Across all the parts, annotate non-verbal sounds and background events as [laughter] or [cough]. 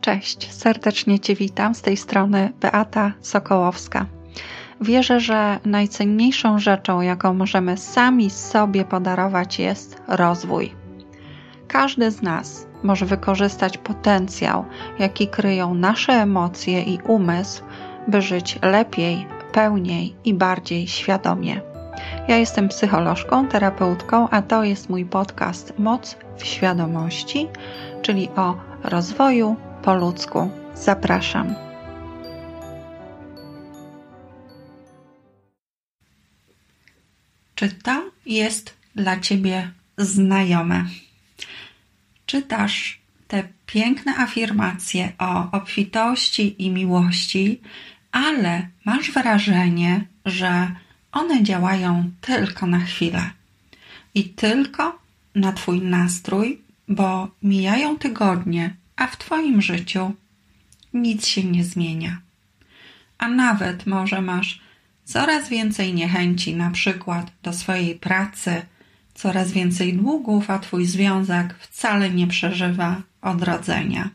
Cześć, serdecznie Cię witam z tej strony Beata Sokołowska. Wierzę, że najcenniejszą rzeczą, jaką możemy sami sobie podarować, jest rozwój. Każdy z nas może wykorzystać potencjał, jaki kryją nasze emocje i umysł, by żyć lepiej, pełniej i bardziej świadomie. Ja jestem psycholożką, terapeutką, a to jest mój podcast Moc w świadomości, czyli o rozwoju po ludzku. Zapraszam. Czy to jest dla Ciebie znajome? Czytasz te piękne afirmacje o obfitości i miłości, ale masz wrażenie, że one działają tylko na chwilę i tylko na Twój nastrój, bo mijają tygodnie, a w Twoim życiu nic się nie zmienia. A nawet może masz coraz więcej niechęci, na przykład do swojej pracy, coraz więcej długów, a Twój związek wcale nie przeżywa odrodzenia.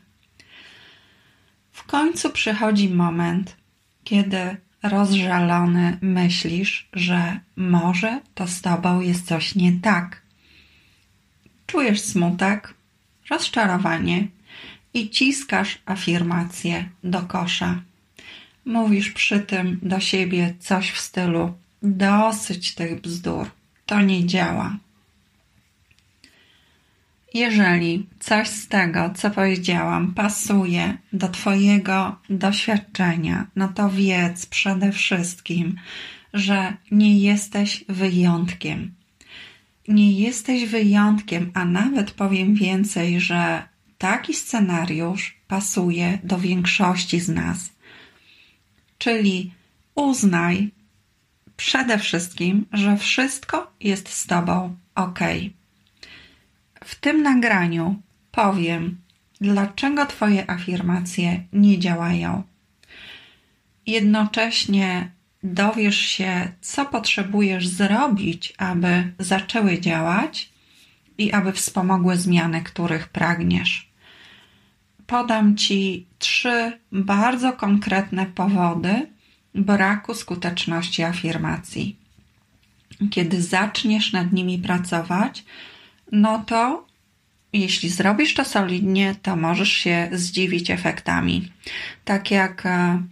W końcu przychodzi moment, kiedy rozżalony myślisz, że może to z Tobą jest coś nie tak. Czujesz smutek, rozczarowanie i ciskasz afirmację do kosza. Mówisz przy tym do siebie coś w stylu: dosyć tych bzdur, to nie działa. Jeżeli coś z tego, co powiedziałam, pasuje do Twojego doświadczenia, no to wiedz przede wszystkim, że nie jesteś wyjątkiem. Nie jesteś wyjątkiem, a nawet powiem więcej, że taki scenariusz pasuje do większości z nas. Czyli uznaj przede wszystkim, że wszystko jest z Tobą ok. W tym nagraniu powiem, dlaczego Twoje afirmacje nie działają. Jednocześnie dowiesz się, co potrzebujesz zrobić, aby zaczęły działać i aby wspomogły zmiany, których pragniesz. Podam Ci trzy bardzo konkretne powody braku skuteczności afirmacji. Kiedy zaczniesz nad nimi pracować, no to jeśli zrobisz to solidnie, to możesz się zdziwić efektami. Tak jak e,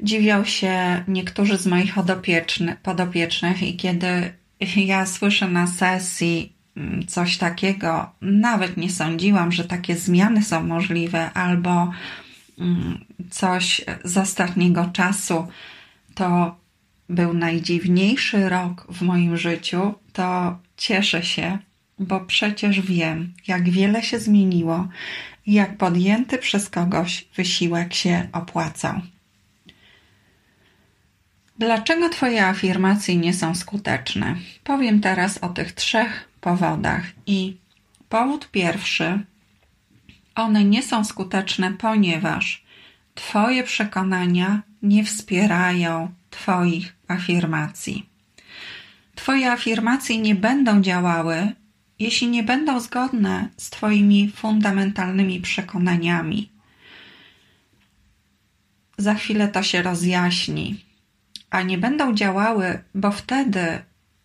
dziwią się niektórzy z moich podopiecznych i kiedy ja słyszę na sesji coś takiego, nawet nie sądziłam, że takie zmiany są możliwe, albo mm, coś z ostatniego czasu, to był najdziwniejszy rok w moim życiu, to cieszę się, bo przecież wiem, jak wiele się zmieniło i jak podjęty przez kogoś wysiłek się opłacał. Dlaczego Twoje afirmacje nie są skuteczne? Powiem teraz o tych trzech powodach. I powód pierwszy: one nie są skuteczne, ponieważ Twoje przekonania nie wspierają Twoich afirmacji. Twoje afirmacje nie będą działały, jeśli nie będą zgodne z Twoimi fundamentalnymi przekonaniami. Za chwilę to się rozjaśni, a nie będą działały, bo wtedy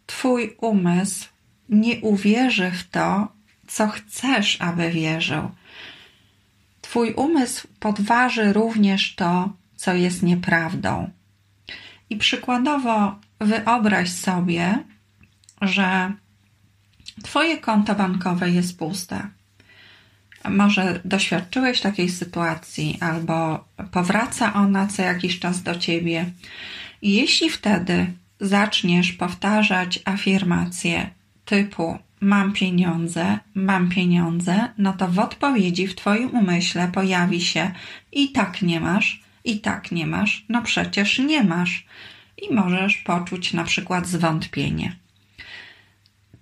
Twój umysł nie uwierzy w to, co chcesz, aby wierzył. Twój umysł podważy również to, co jest nieprawdą. I przykładowo wyobraź sobie, że Twoje konto bankowe jest puste. Może doświadczyłeś takiej sytuacji, albo powraca ona co jakiś czas do ciebie. Jeśli wtedy zaczniesz powtarzać afirmacje typu mam pieniądze, mam pieniądze, no to w odpowiedzi w Twoim umyśle pojawi się i tak nie masz, i tak nie masz, no przecież nie masz. I możesz poczuć na przykład zwątpienie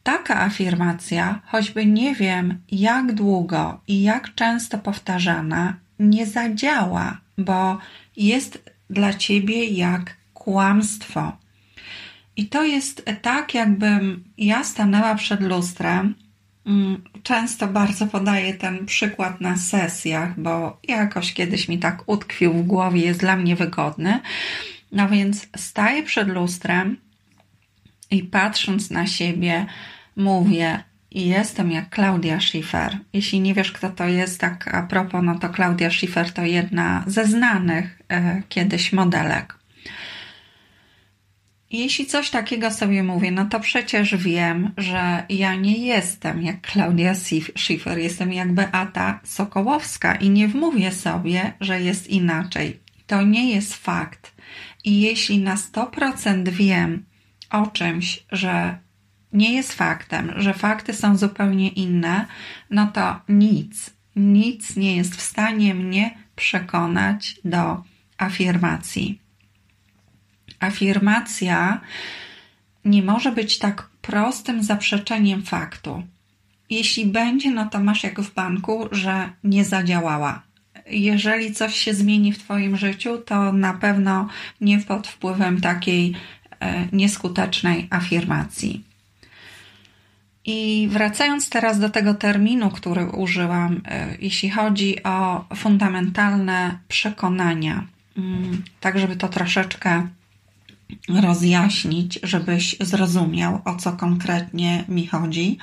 taka afirmacja, choćby nie wiem jak długo i jak często powtarzana, nie zadziała, bo jest dla ciebie jak kłamstwo. I to jest tak, jakbym ja stanęła przed lustrem Mm, często bardzo podaję ten przykład na sesjach, bo jakoś kiedyś mi tak utkwił w głowie, jest dla mnie wygodny. No więc staję przed lustrem i patrząc na siebie, mówię: Jestem jak Claudia Schiffer. Jeśli nie wiesz, kto to jest, tak a propos, no to Claudia Schiffer to jedna ze znanych e, kiedyś modelek. Jeśli coś takiego sobie mówię, no to przecież wiem, że ja nie jestem jak Klaudia Schiffer, jestem jak Beata Sokołowska i nie wmówię sobie, że jest inaczej. To nie jest fakt. I jeśli na 100% wiem o czymś, że nie jest faktem, że fakty są zupełnie inne, no to nic, nic nie jest w stanie mnie przekonać do afirmacji afirmacja nie może być tak prostym zaprzeczeniem faktu. Jeśli będzie, no to masz jak w banku, że nie zadziałała. Jeżeli coś się zmieni w Twoim życiu, to na pewno nie pod wpływem takiej e, nieskutecznej afirmacji. I wracając teraz do tego terminu, który użyłam, e, jeśli chodzi o fundamentalne przekonania, mm, tak żeby to troszeczkę rozjaśnić, żebyś zrozumiał, o co konkretnie mi chodzi.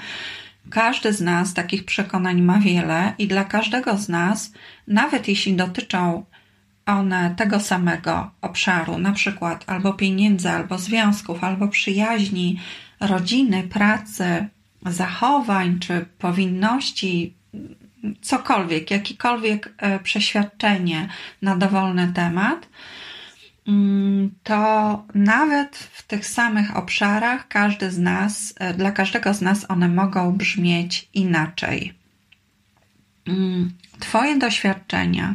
Każdy z nas takich przekonań ma wiele, i dla każdego z nas, nawet jeśli dotyczą one tego samego obszaru, na przykład albo pieniędzy, albo związków, albo przyjaźni, rodziny, pracy, zachowań czy powinności, cokolwiek, jakikolwiek e, przeświadczenie na dowolny temat, to nawet w tych samych obszarach każdy z nas, e, dla każdego z nas one mogą brzmieć inaczej. Mm, twoje doświadczenia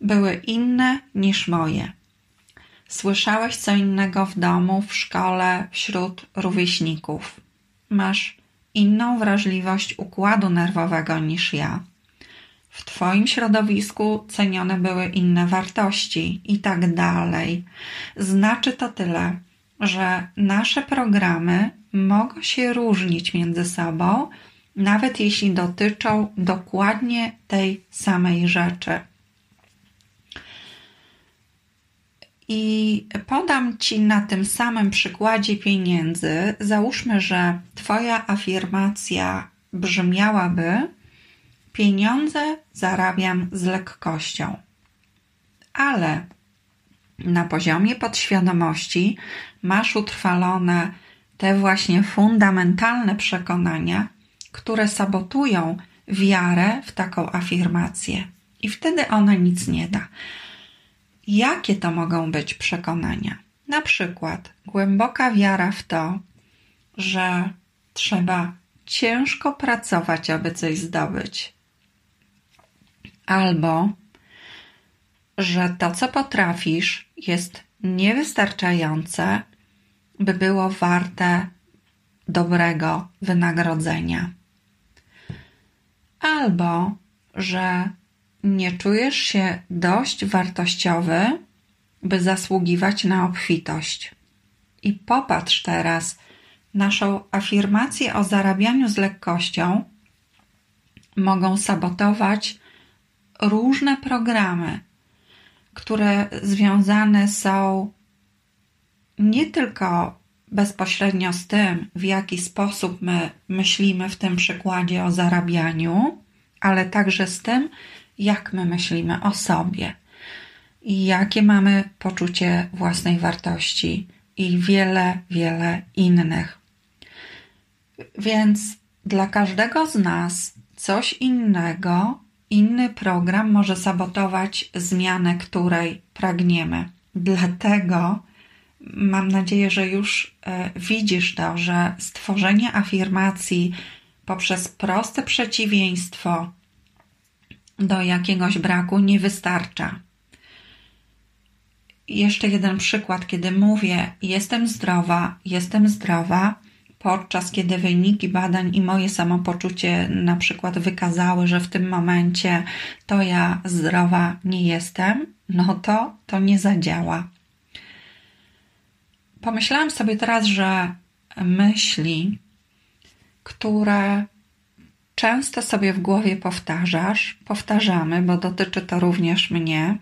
były inne niż moje. Słyszałeś co innego w domu, w szkole, wśród rówieśników. Masz inną wrażliwość układu nerwowego niż ja w Twoim środowisku cenione były inne wartości i tak dalej. Znaczy to tyle, że nasze programy mogą się różnić między sobą, nawet jeśli dotyczą dokładnie tej samej rzeczy. I podam Ci na tym samym przykładzie pieniędzy. Załóżmy, że Twoja afirmacja brzmiałaby: Pieniądze zarabiam z lekkością. Ale na poziomie podświadomości masz utrwalone te właśnie fundamentalne przekonania, które sabotują wiarę w taką afirmację. I wtedy ona nic nie da. Jakie to mogą być przekonania? Na przykład głęboka wiara w to, że trzeba ciężko pracować, aby coś zdobyć, albo że to, co potrafisz, jest niewystarczające, by było warte dobrego wynagrodzenia. Albo że nie czujesz się dość wartościowy, by zasługiwać na obfitość. I popatrz teraz, naszą afirmację o zarabianiu z lekkością mogą sabotować różne programy, które związane są nie tylko bezpośrednio z tym, w jaki sposób my myślimy w tym przykładzie o zarabianiu, ale także z tym, jak my myślimy o sobie i jakie mamy poczucie własnej wartości i wiele, wiele innych. Więc dla każdego z nas coś innego Inny program może sabotować zmianę, której pragniemy. Dlatego mam nadzieję, że już e, widzisz to, że stworzenie afirmacji poprzez proste przeciwieństwo do jakiegoś braku nie wystarcza. Jeszcze jeden przykład, kiedy mówię: Jestem zdrowa, jestem zdrowa, podczas kiedy wyniki badań i moje samopoczucie na przykład wykazały, że w tym momencie to ja zdrowa nie jestem, no to to nie zadziała. Pomyślałam sobie teraz, że myśli, które często sobie w głowie powtarzasz, powtarzamy, bo dotyczy to również mnie,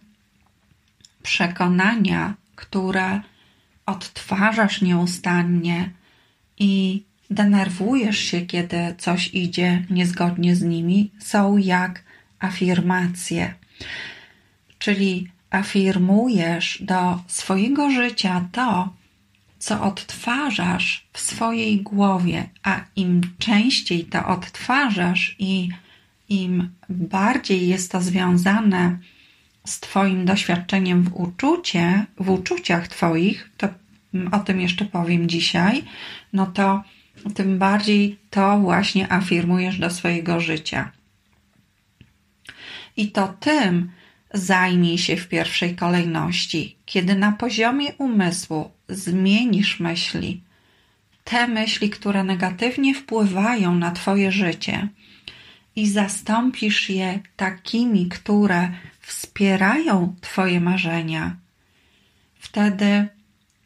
przekonania, które odtwarzasz nieustannie i denerwujesz się, kiedy coś idzie niezgodnie z nimi, są jak afirmacje. Czyli afirmujesz do swojego życia to, co odtwarzasz w swojej głowie, a im częściej to odtwarzasz i im bardziej jest to związane z Twoim doświadczeniem w uczucie, w uczuciach Twoich, to o tym jeszcze powiem dzisiaj, no to tym bardziej to właśnie afirmujesz do swojego życia. I to tym zajmij się w pierwszej kolejności, kiedy na poziomie umysłu zmienisz myśli, te myśli, które negatywnie wpływają na Twoje życie, i zastąpisz je takimi, które wspierają Twoje marzenia, wtedy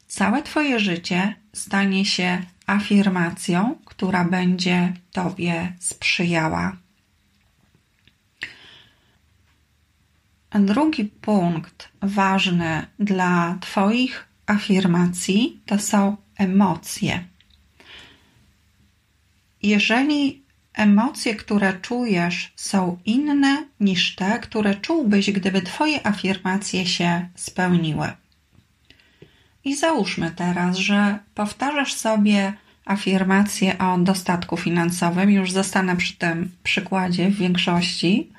całe Twoje życie stanie się afirmacją, która będzie Tobie sprzyjała. Drugi punkt ważny dla Twoich afirmacji to są emocje. Jeżeli emocje, które czujesz, są inne niż te, które czułbyś, gdyby Twoje afirmacje się spełniły. I załóżmy teraz, że powtarzasz sobie afirmację o dostatku finansowym. Już zostanę przy tym przykładzie w większości,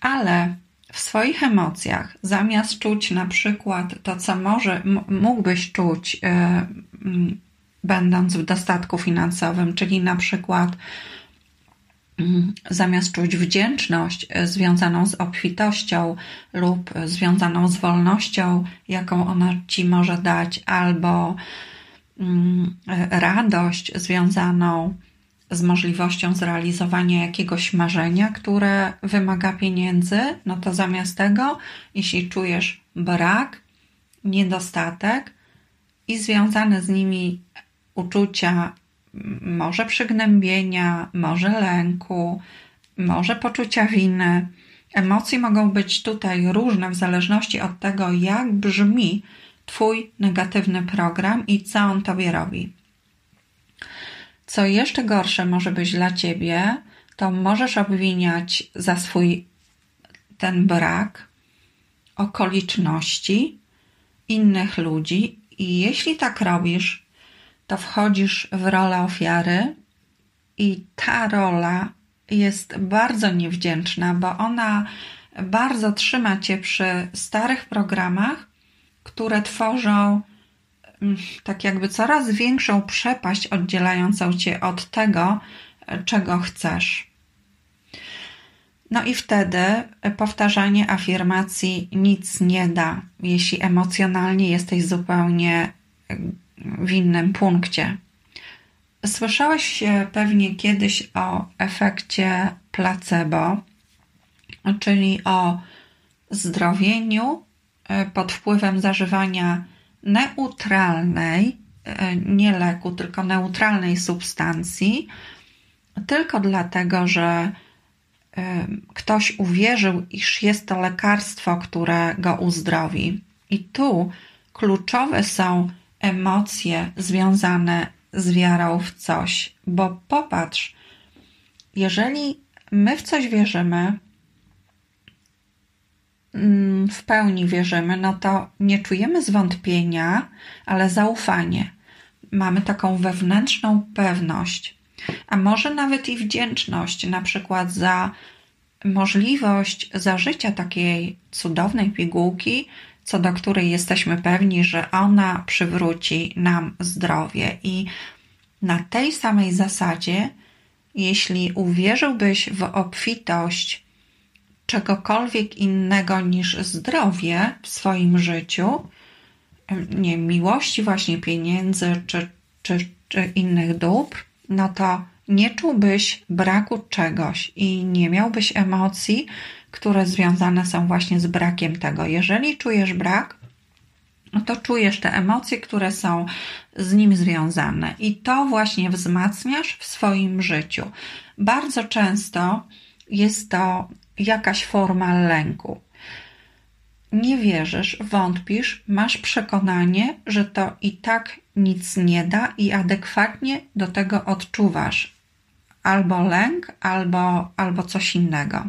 ale w swoich emocjach, zamiast czuć na przykład to, co może mógłbyś czuć, yy, będąc w dostatku finansowym, czyli na przykład zamiast czuć wdzięczność e, związaną z obfitością lub związaną z wolnością, jaką ona ci może dać, albo mm, e, radość związaną z możliwością zrealizowania jakiegoś marzenia, które wymaga pieniędzy, no to zamiast tego, jeśli czujesz brak, niedostatek i związane z nimi uczucia może przygnębienia, może lęku, może poczucia winy. Emocje mogą być tutaj różne w zależności od tego, jak brzmi Twój negatywny program i co on Tobie robi. Co jeszcze gorsze może być dla Ciebie, to możesz obwiniać za swój ten brak okoliczności innych ludzi i jeśli tak robisz, to wchodzisz w rolę ofiary i ta rola jest bardzo niewdzięczna, bo ona bardzo trzyma cię przy starych programach, które tworzą mm, tak jakby coraz większą przepaść oddzielającą cię od tego, czego chcesz. No i wtedy powtarzanie afirmacji nic nie da, jeśli emocjonalnie jesteś zupełnie w innym punkcie. Słyszałeś pewnie kiedyś o efekcie placebo, czyli o zdrowieniu e, pod wpływem zażywania neutralnej, e, nie leku, tylko neutralnej substancji, tylko dlatego, że e, ktoś uwierzył, iż jest to lekarstwo, które go uzdrowi. I tu kluczowe są emocje związane z wiarą w coś. Bo popatrz, jeżeli my w coś wierzymy, mm, w pełni wierzymy, no to nie czujemy zwątpienia, ale zaufanie. Mamy taką wewnętrzną pewność, a może nawet i wdzięczność, na przykład za możliwość zażycia takiej cudownej pigułki, co do której jesteśmy pewni, że ona przywróci nam zdrowie. I na tej samej zasadzie, jeśli uwierzyłbyś w obfitość czegokolwiek innego niż zdrowie w swoim życiu, nie miłości, właśnie pieniędzy czy, czy, czy innych dóbr, no to nie czułbyś braku czegoś i nie miałbyś emocji, które związane są właśnie z brakiem tego. Jeżeli czujesz brak, to czujesz te emocje, które są z nim związane, i to właśnie wzmacniasz w swoim życiu. Bardzo często jest to jakaś forma lęku. Nie wierzysz, wątpisz, masz przekonanie, że to i tak nic nie da, i adekwatnie do tego odczuwasz albo lęk, albo, albo coś innego.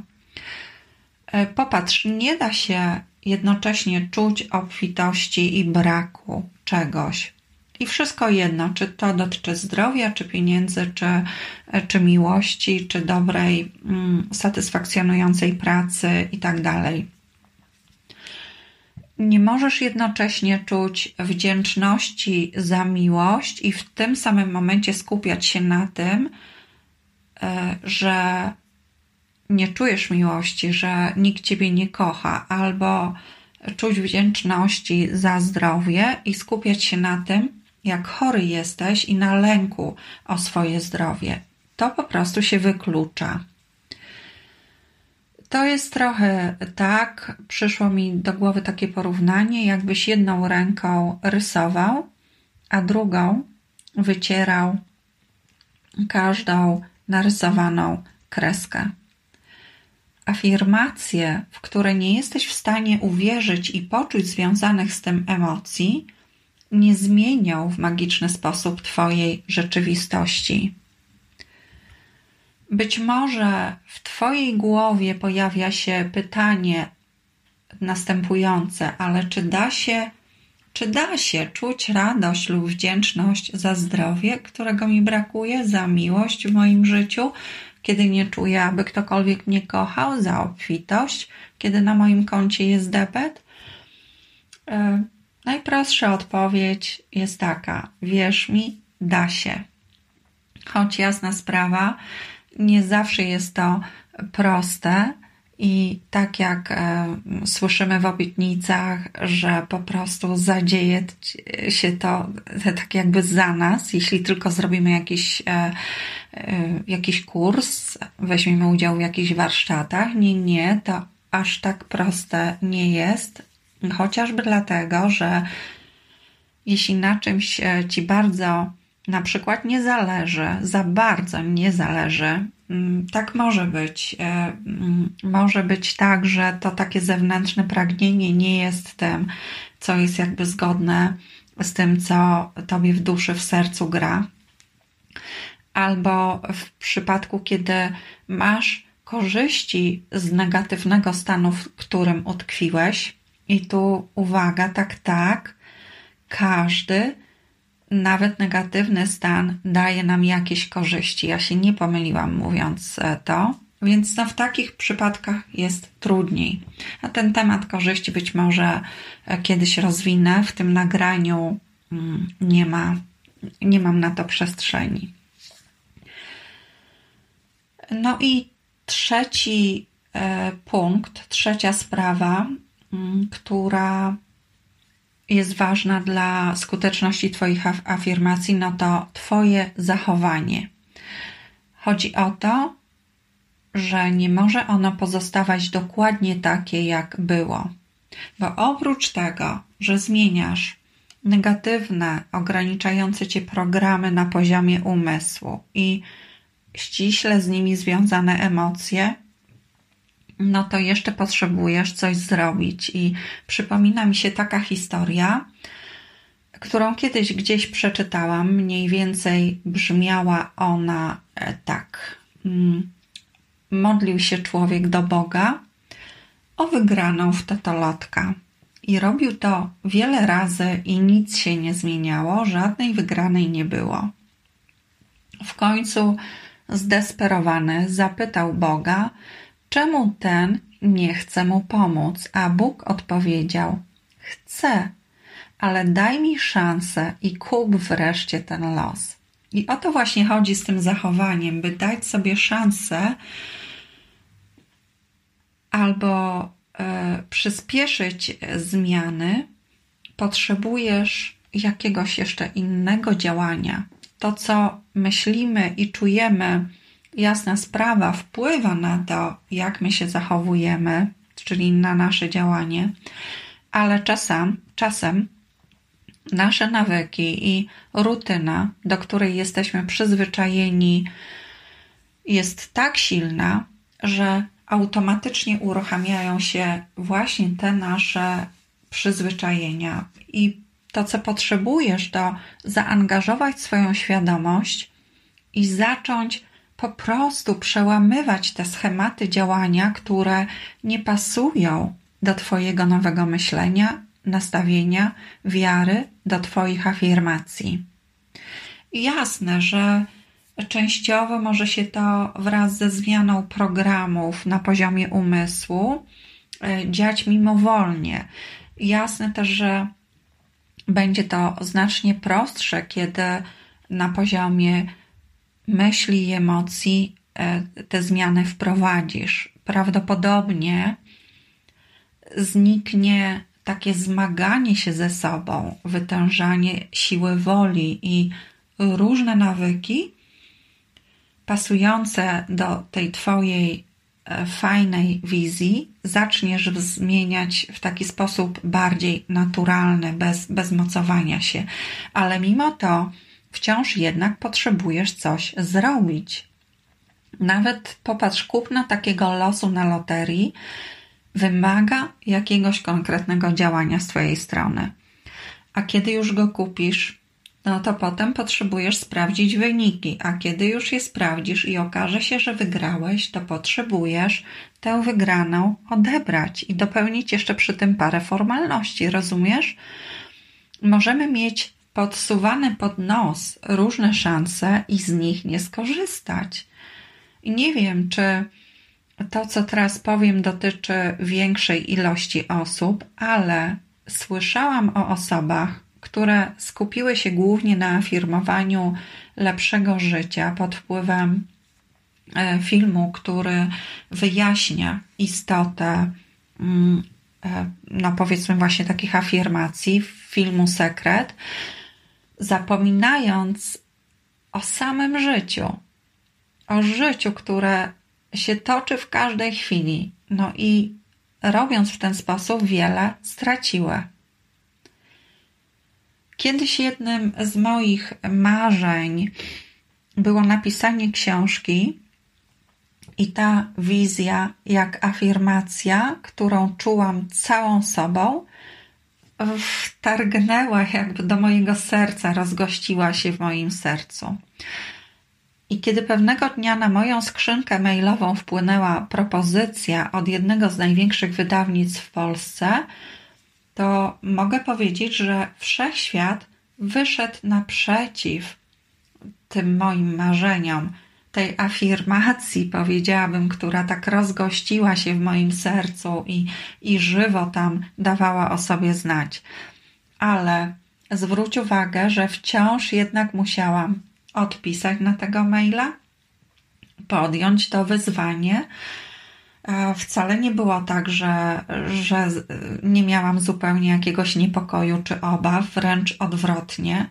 E, popatrz, nie da się jednocześnie czuć obfitości i braku czegoś. I wszystko jedno, czy to dotyczy zdrowia, czy pieniędzy, czy, czy miłości, czy dobrej, mm, satysfakcjonującej pracy i tak. Nie możesz jednocześnie czuć wdzięczności za miłość i w tym samym momencie skupiać się na tym, e, że nie czujesz miłości, że nikt ciebie nie kocha, albo czuć wdzięczności za zdrowie i skupiać się na tym, jak chory jesteś i na lęku o swoje zdrowie. To po prostu się wyklucza. To jest trochę tak, przyszło mi do głowy takie porównanie, jakbyś jedną ręką rysował, a drugą wycierał każdą narysowaną kreskę afirmacje, w które nie jesteś w stanie uwierzyć i poczuć związanych z tym emocji, nie zmienią w magiczny sposób Twojej rzeczywistości. Być może w Twojej głowie pojawia się pytanie następujące, ale czy da się, czy da się czuć radość lub wdzięczność za zdrowie, którego mi brakuje, za miłość w moim życiu, kiedy nie czuję, aby ktokolwiek mnie kochał, za obfitość, kiedy na moim koncie jest debet? E, najprostsza odpowiedź jest taka: wierz mi, da się. Choć jasna sprawa, nie zawsze jest to proste. I tak jak e, słyszymy w obietnicach, że po prostu zadzieje się to tak jakby za nas, jeśli tylko zrobimy jakiś, e, e, jakiś kurs, weźmiemy udział w jakichś warsztatach. Nie, nie, to aż tak proste nie jest, chociażby dlatego, że jeśli na czymś ci bardzo na przykład nie zależy, za bardzo nie zależy, tak może być. E, mm, może być tak, że to takie zewnętrzne pragnienie nie jest tym, co jest jakby zgodne z tym, co tobie w duszy, w sercu gra. Albo w przypadku, kiedy masz korzyści z negatywnego stanu, w którym utkwiłeś, i tu uwaga, tak, tak, każdy nawet negatywny stan daje nam jakieś korzyści. Ja się nie pomyliłam mówiąc e, to, więc no w takich przypadkach jest trudniej. A ten temat korzyści być może e, kiedyś rozwinę. W tym nagraniu mm, nie ma, nie mam na to przestrzeni. No i trzeci e, punkt, trzecia sprawa, mm, która jest ważna dla skuteczności Twoich afirmacji, no to Twoje zachowanie. Chodzi o to, że nie może ono pozostawać dokładnie takie, jak było. Bo oprócz tego, że zmieniasz negatywne, ograniczające cię programy na poziomie umysłu i ściśle z nimi związane emocje, no to jeszcze potrzebujesz coś zrobić. I przypomina mi się taka historia, którą kiedyś gdzieś przeczytałam. Mniej więcej brzmiała ona e, tak. Mm, modlił się człowiek do Boga o wygraną w totolotka. I robił to wiele razy i nic się nie zmieniało, żadnej wygranej nie było. W końcu zdesperowany zapytał Boga, czemu ten nie chce mu pomóc, a Bóg odpowiedział: Chcę, ale daj mi szansę i kup wreszcie ten los. I o to właśnie chodzi z tym zachowaniem, by dać sobie szansę albo e, przyspieszyć zmiany, potrzebujesz jakiegoś jeszcze innego działania. To, co myślimy i czujemy, jasna sprawa wpływa na to, jak my się zachowujemy, czyli na nasze działanie, ale czasem, czasem nasze nawyki i rutyna, do której jesteśmy przyzwyczajeni, jest tak silna, że automatycznie uruchamiają się właśnie te nasze przyzwyczajenia. I to, co potrzebujesz, to zaangażować swoją świadomość i zacząć po prostu przełamywać te schematy działania, które nie pasują do Twojego nowego myślenia, nastawienia, wiary, do Twoich afirmacji. Jasne, że częściowo może się to wraz ze zmianą programów na poziomie umysłu e, dziać mimowolnie. Jasne też, że będzie to znacznie prostsze, kiedy na poziomie myśli i emocji e, te zmiany wprowadzisz. Prawdopodobnie zniknie takie zmaganie się ze sobą, wytężanie siły woli i różne nawyki pasujące do tej Twojej e, fajnej wizji zaczniesz zmieniać w taki sposób bardziej naturalny, bez, bez mocowania się. Ale mimo to wciąż jednak potrzebujesz coś zrobić. Nawet popatrz, kupno takiego losu na loterii wymaga jakiegoś konkretnego działania z Twojej strony. A kiedy już go kupisz, no to potem potrzebujesz sprawdzić wyniki, a kiedy już je sprawdzisz i okaże się, że wygrałeś, to potrzebujesz tę wygraną odebrać i dopełnić jeszcze przy tym parę formalności, rozumiesz? Możemy mieć podsuwane pod nos różne szanse i z nich nie skorzystać. I nie wiem, czy to, co teraz powiem, dotyczy większej ilości osób, ale słyszałam o osobach, które skupiły się głównie na afirmowaniu lepszego życia pod wpływem e, filmu, który wyjaśnia istotę, mm, e, no powiedzmy, właśnie takich afirmacji, filmu Sekret, zapominając o samym życiu, o życiu, które się toczy w każdej chwili. No i robiąc w ten sposób wiele straciły. Kiedyś jednym z moich marzeń było napisanie książki, i ta wizja, jak afirmacja, którą czułam całą sobą, wtargnęła jakby do mojego serca, rozgościła się w moim sercu. I kiedy pewnego dnia na moją skrzynkę mailową wpłynęła propozycja od jednego z największych wydawnictw w Polsce, to mogę powiedzieć, że wszechświat wyszedł naprzeciw tym moim marzeniom, tej afirmacji, powiedziałabym, która tak rozgościła się w moim sercu i, i żywo tam dawała o sobie znać. Ale zwróć uwagę, że wciąż jednak musiałam odpisać na tego maila, podjąć to wyzwanie. Wcale nie było tak, że, że nie miałam zupełnie jakiegoś niepokoju czy obaw, wręcz odwrotnie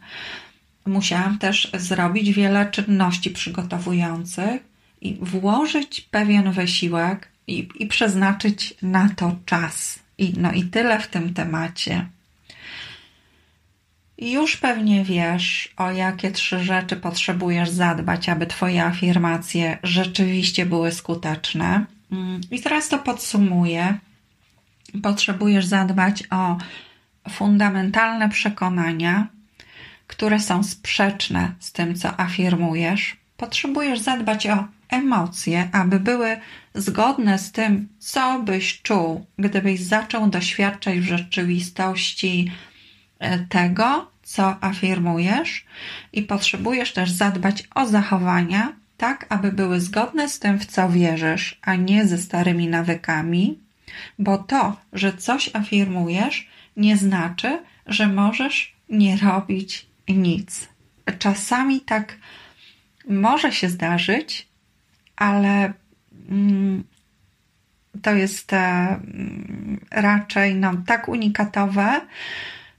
musiałam też zrobić wiele czynności przygotowujących i włożyć pewien wysiłek i, i przeznaczyć na to czas. I, no i tyle w tym temacie. Już pewnie wiesz, o jakie trzy rzeczy potrzebujesz zadbać, aby Twoje afirmacje rzeczywiście były skuteczne. Mm, I teraz to podsumuję. Potrzebujesz zadbać o fundamentalne przekonania, które są sprzeczne z tym, co afirmujesz, potrzebujesz zadbać o emocje, aby były zgodne z tym, co byś czuł, gdybyś zaczął doświadczać w rzeczywistości e, tego, co afirmujesz, i potrzebujesz też zadbać o zachowania, tak aby były zgodne z tym, w co wierzysz, a nie ze starymi nawykami, bo to, że coś afirmujesz, nie znaczy, że możesz nie robić nic. Czasami tak może się zdarzyć, ale mm, to jest e, raczej no, tak unikatowe,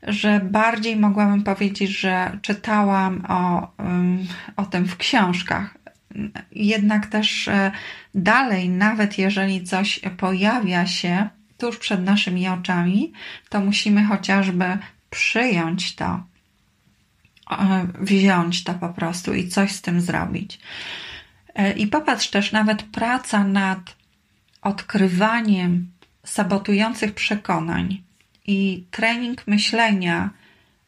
że bardziej mogłabym powiedzieć, że czytałam o, o tym w książkach. Jednak też e, dalej, nawet jeżeli coś pojawia się tuż przed naszymi oczami, to musimy chociażby przyjąć to, wziąć to po prostu i coś z tym zrobić. E, I popatrz też, nawet praca nad odkrywaniem sabotujących przekonań i trening myślenia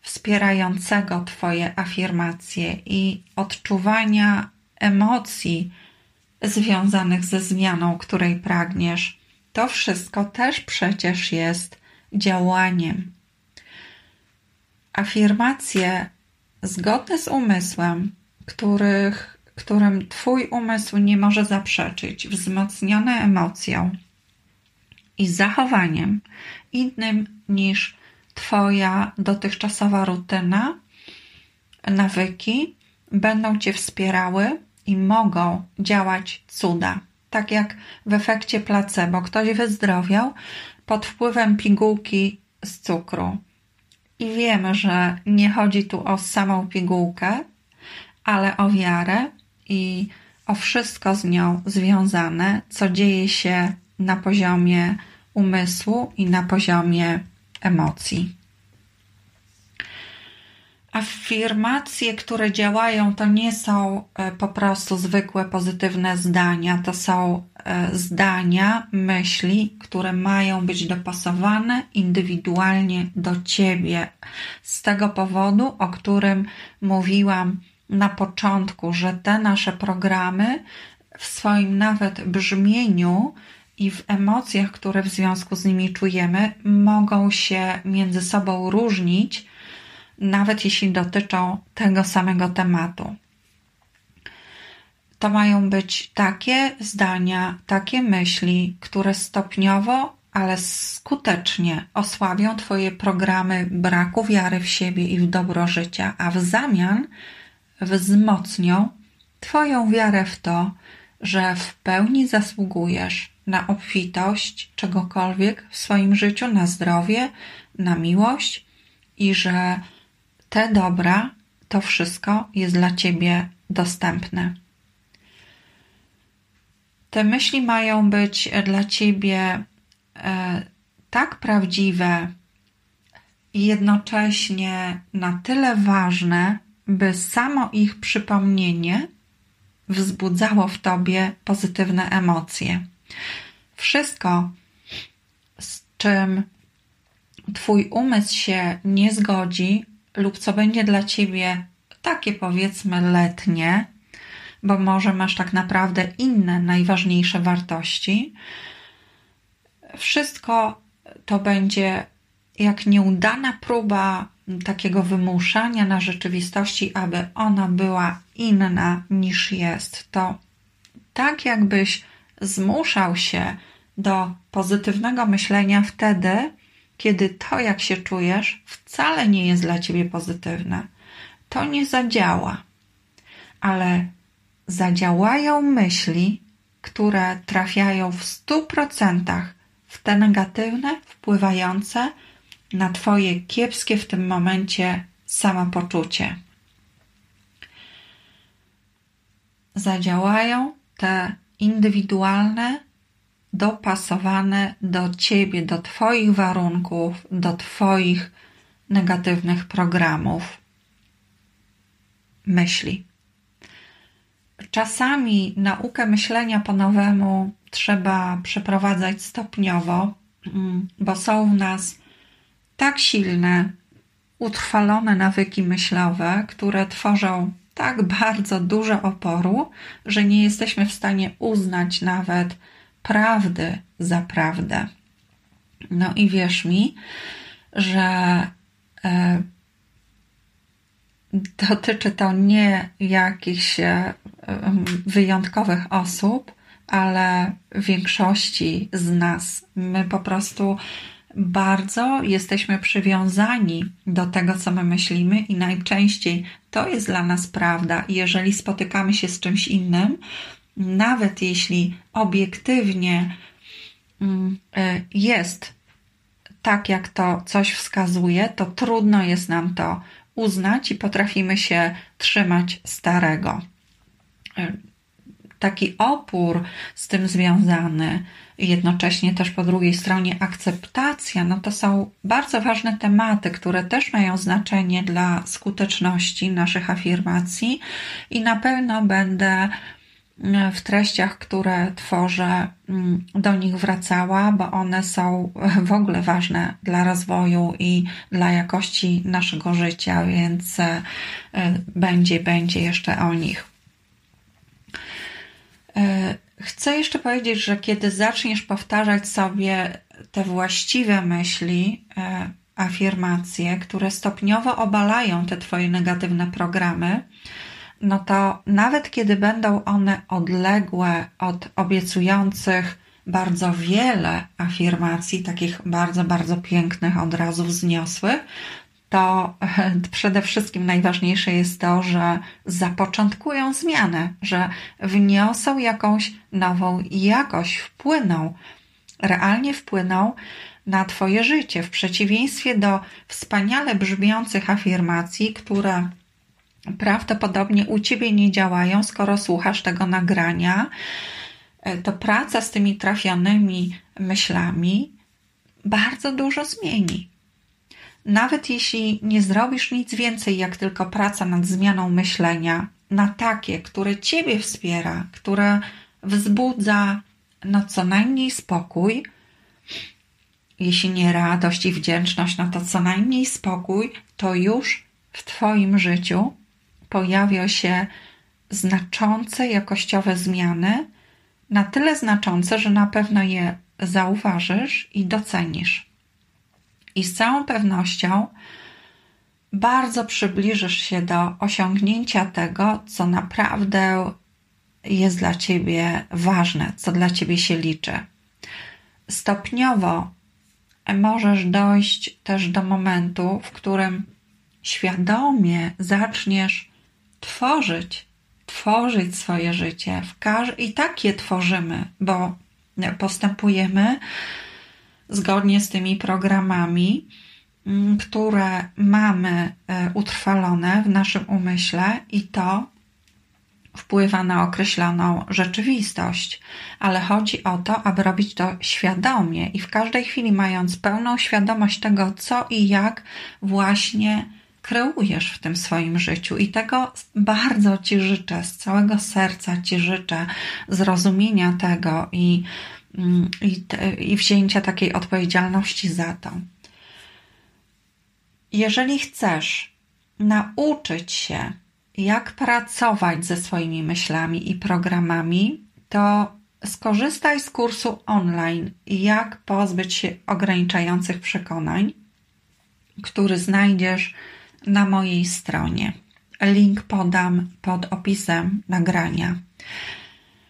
wspierającego Twoje afirmacje i odczuwania emocji związanych ze zmianą, której pragniesz, to wszystko też przecież jest działaniem. Afirmacje zgodne z umysłem, których, którym Twój umysł nie może zaprzeczyć, wzmocnione emocją i zachowaniem innym niż Twoja dotychczasowa rutyna, nawyki będą Cię wspierały i mogą działać cuda. Tak jak w efekcie placebo. Ktoś wyzdrowiał pod wpływem pigułki z cukru. I wiemy, że nie chodzi tu o samą pigułkę, ale o wiarę i o wszystko z nią związane, co dzieje się na poziomie umysłu i na poziomie emocji. Afirmacje, które działają, to nie są e, po prostu zwykłe pozytywne zdania, to są e, zdania, myśli, które mają być dopasowane indywidualnie do ciebie. Z tego powodu, o którym mówiłam na początku, że te nasze programy w swoim nawet brzmieniu i w emocjach, które w związku z nimi czujemy, mogą się między sobą różnić nawet jeśli dotyczą tego samego tematu. To mają być takie zdania, takie myśli, które stopniowo, ale skutecznie osłabią Twoje programy braku wiary w siebie i w dobro życia, a w zamian wzmocnią Twoją wiarę w to, że w pełni zasługujesz na obfitość czegokolwiek w swoim życiu, na zdrowie, na miłość i że te dobra, to wszystko jest dla ciebie dostępne. Te myśli mają być dla ciebie e, tak prawdziwe i jednocześnie na tyle ważne, by samo ich przypomnienie wzbudzało w tobie pozytywne emocje. Wszystko, z czym Twój umysł się nie zgodzi, lub co będzie dla ciebie takie powiedzmy letnie, bo może masz tak naprawdę inne najważniejsze wartości. Wszystko to będzie jak nieudana próba takiego wymuszania na rzeczywistości, aby ona była inna niż jest. To tak jakbyś zmuszał się do pozytywnego myślenia wtedy, kiedy to, jak się czujesz, wcale nie jest dla ciebie pozytywne. To nie zadziała, ale zadziałają myśli, które trafiają w stu procentach w te negatywne, wpływające na Twoje kiepskie w tym momencie samopoczucie. Zadziałają te indywidualne, dopasowane do ciebie, do Twoich warunków, do Twoich negatywnych programów myśli. Czasami naukę myślenia po nowemu trzeba przeprowadzać stopniowo, mm, bo są w nas tak silne, utrwalone nawyki myślowe, które tworzą tak bardzo dużo oporu, że nie jesteśmy w stanie uznać nawet prawdy za prawdę. No i wierz mi, że e, dotyczy to nie jakichś e, wyjątkowych osób, ale większości z nas. My po prostu bardzo jesteśmy przywiązani do tego, co my myślimy, i najczęściej to jest dla nas prawda. Jeżeli spotykamy się z czymś innym, nawet jeśli obiektywnie mm, e, jest tak, jak to coś wskazuje, to trudno jest nam to uznać i potrafimy się trzymać starego. E, taki opór z tym związany, jednocześnie też po drugiej stronie akceptacja, no to są bardzo ważne tematy, które też mają znaczenie dla skuteczności naszych afirmacji i na pewno będę w treściach, które tworzę, mm, do nich wracała, bo one są [laughs] w ogóle ważne dla rozwoju i dla jakości naszego życia, więc e, będzie, będzie jeszcze o nich. E, chcę jeszcze powiedzieć, że kiedy zaczniesz powtarzać sobie te właściwe myśli, e, afirmacje, które stopniowo obalają te Twoje negatywne programy, no to nawet kiedy będą one odległe od obiecujących bardzo wiele afirmacji, takich bardzo, bardzo pięknych, od razu wzniosłych, to [laughs] przede wszystkim najważniejsze jest to, że zapoczątkują zmianę, że wniosą jakąś nową jakość, wpłyną, realnie wpłyną na Twoje życie, w przeciwieństwie do wspaniale brzmiących afirmacji, które prawdopodobnie u Ciebie nie działają, skoro słuchasz tego nagrania, to praca z tymi trafionymi myślami bardzo dużo zmieni. Nawet jeśli nie zrobisz nic więcej, jak tylko praca nad zmianą myślenia na takie, które Ciebie wspiera, które wzbudza no co najmniej spokój, jeśli nie radość i wdzięczność, no to co najmniej spokój, to już w Twoim życiu pojawią się znaczące jakościowe zmiany, na tyle znaczące, że na pewno je zauważysz i docenisz i z całą pewnością bardzo przybliżysz się do osiągnięcia tego, co naprawdę jest dla ciebie ważne, co dla ciebie się liczy. Stopniowo możesz dojść też do momentu, w którym świadomie zaczniesz tworzyć, tworzyć swoje życie. I tak je tworzymy, bo postępujemy zgodnie z tymi programami, mm, które mamy e, utrwalone w naszym umyśle i to wpływa na określoną rzeczywistość, ale chodzi o to, aby robić to świadomie i w każdej chwili mając pełną świadomość tego, co i jak właśnie kreujesz w tym swoim życiu. I tego bardzo Ci życzę, z całego serca Ci życzę zrozumienia tego i Mm, i, i wzięcia takiej odpowiedzialności za to. Jeżeli chcesz nauczyć się, jak pracować ze swoimi myślami i programami, to skorzystaj z kursu online Jak pozbyć się ograniczających przekonań, który znajdziesz na mojej stronie. Link podam pod opisem nagrania.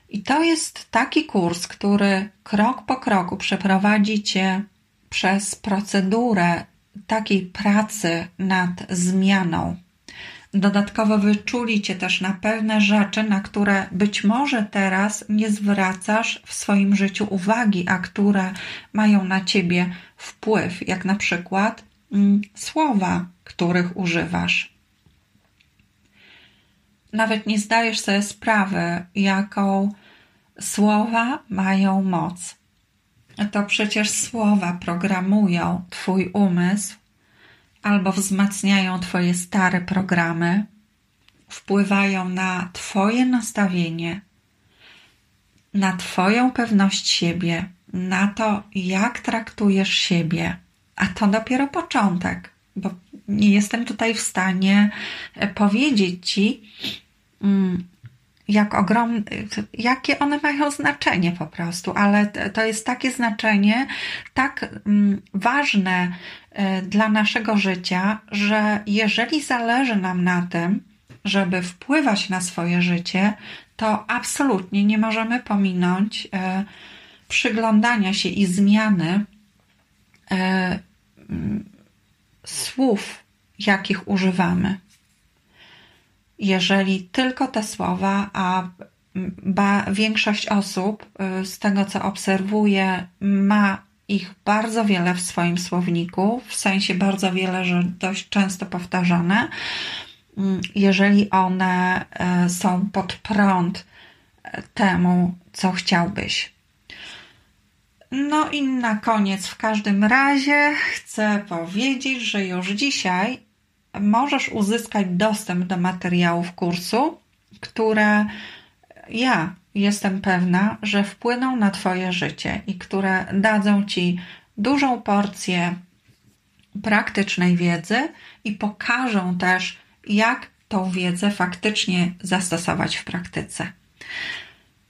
I to jest taki kurs, który krok po kroku przeprowadzi Cię przez procedurę takiej pracy nad zmianą. Dodatkowo wyczuli Cię też na pewne rzeczy, na które być może teraz nie zwracasz w swoim życiu uwagi, a które mają na Ciebie wpływ, jak na przykład słowa, których używasz nawet nie zdajesz sobie sprawy, jaką słowa mają moc. To przecież słowa programują Twój umysł albo wzmacniają Twoje stare programy, wpływają na Twoje nastawienie, na Twoją pewność siebie, na to, jak traktujesz siebie. A to dopiero początek bo nie jestem tutaj w stanie e, powiedzieć Ci, mm, jak ogromne, jakie one mają znaczenie po prostu, ale to jest takie znaczenie, tak mm, ważne e, dla naszego życia, że jeżeli zależy nam na tym, żeby wpływać na swoje życie, to absolutnie nie możemy pominąć e, przyglądania się i zmiany słów, jakich używamy. Jeżeli tylko te słowa, a ba, większość osób, y, z tego co obserwuję, ma ich bardzo wiele w swoim słowniku, w sensie bardzo wiele, że dość często powtarzane. Mm, jeżeli one y, są pod prąd temu, co chciałbyś. No i na koniec, w każdym razie, chcę powiedzieć, że już dzisiaj możesz uzyskać dostęp do materiałów kursu, które ja jestem pewna, że wpłyną na Twoje życie i które dadzą Ci dużą porcję praktycznej wiedzy i pokażą też, jak tą wiedzę faktycznie zastosować w praktyce.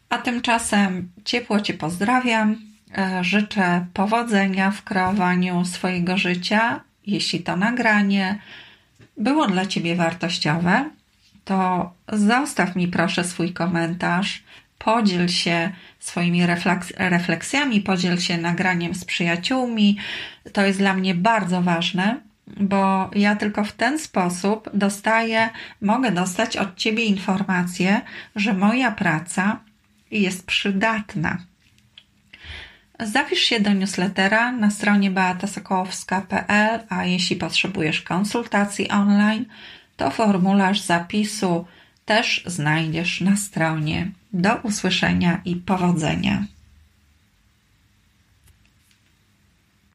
A tymczasem ciepło Cię pozdrawiam. E, życzę powodzenia w kreowaniu swojego życia. Jeśli to nagranie było dla Ciebie wartościowe, to zostaw mi proszę swój komentarz, podziel się swoimi refleksjami, podziel się nagraniem z przyjaciółmi. To jest dla mnie bardzo ważne, bo ja tylko w ten sposób dostaję, mogę dostać od Ciebie informację, że moja praca jest przydatna. Zapisz się do newslettera na stronie beatasokołowska.pl, a jeśli potrzebujesz konsultacji online, to formularz zapisu też znajdziesz na stronie. Do usłyszenia i powodzenia.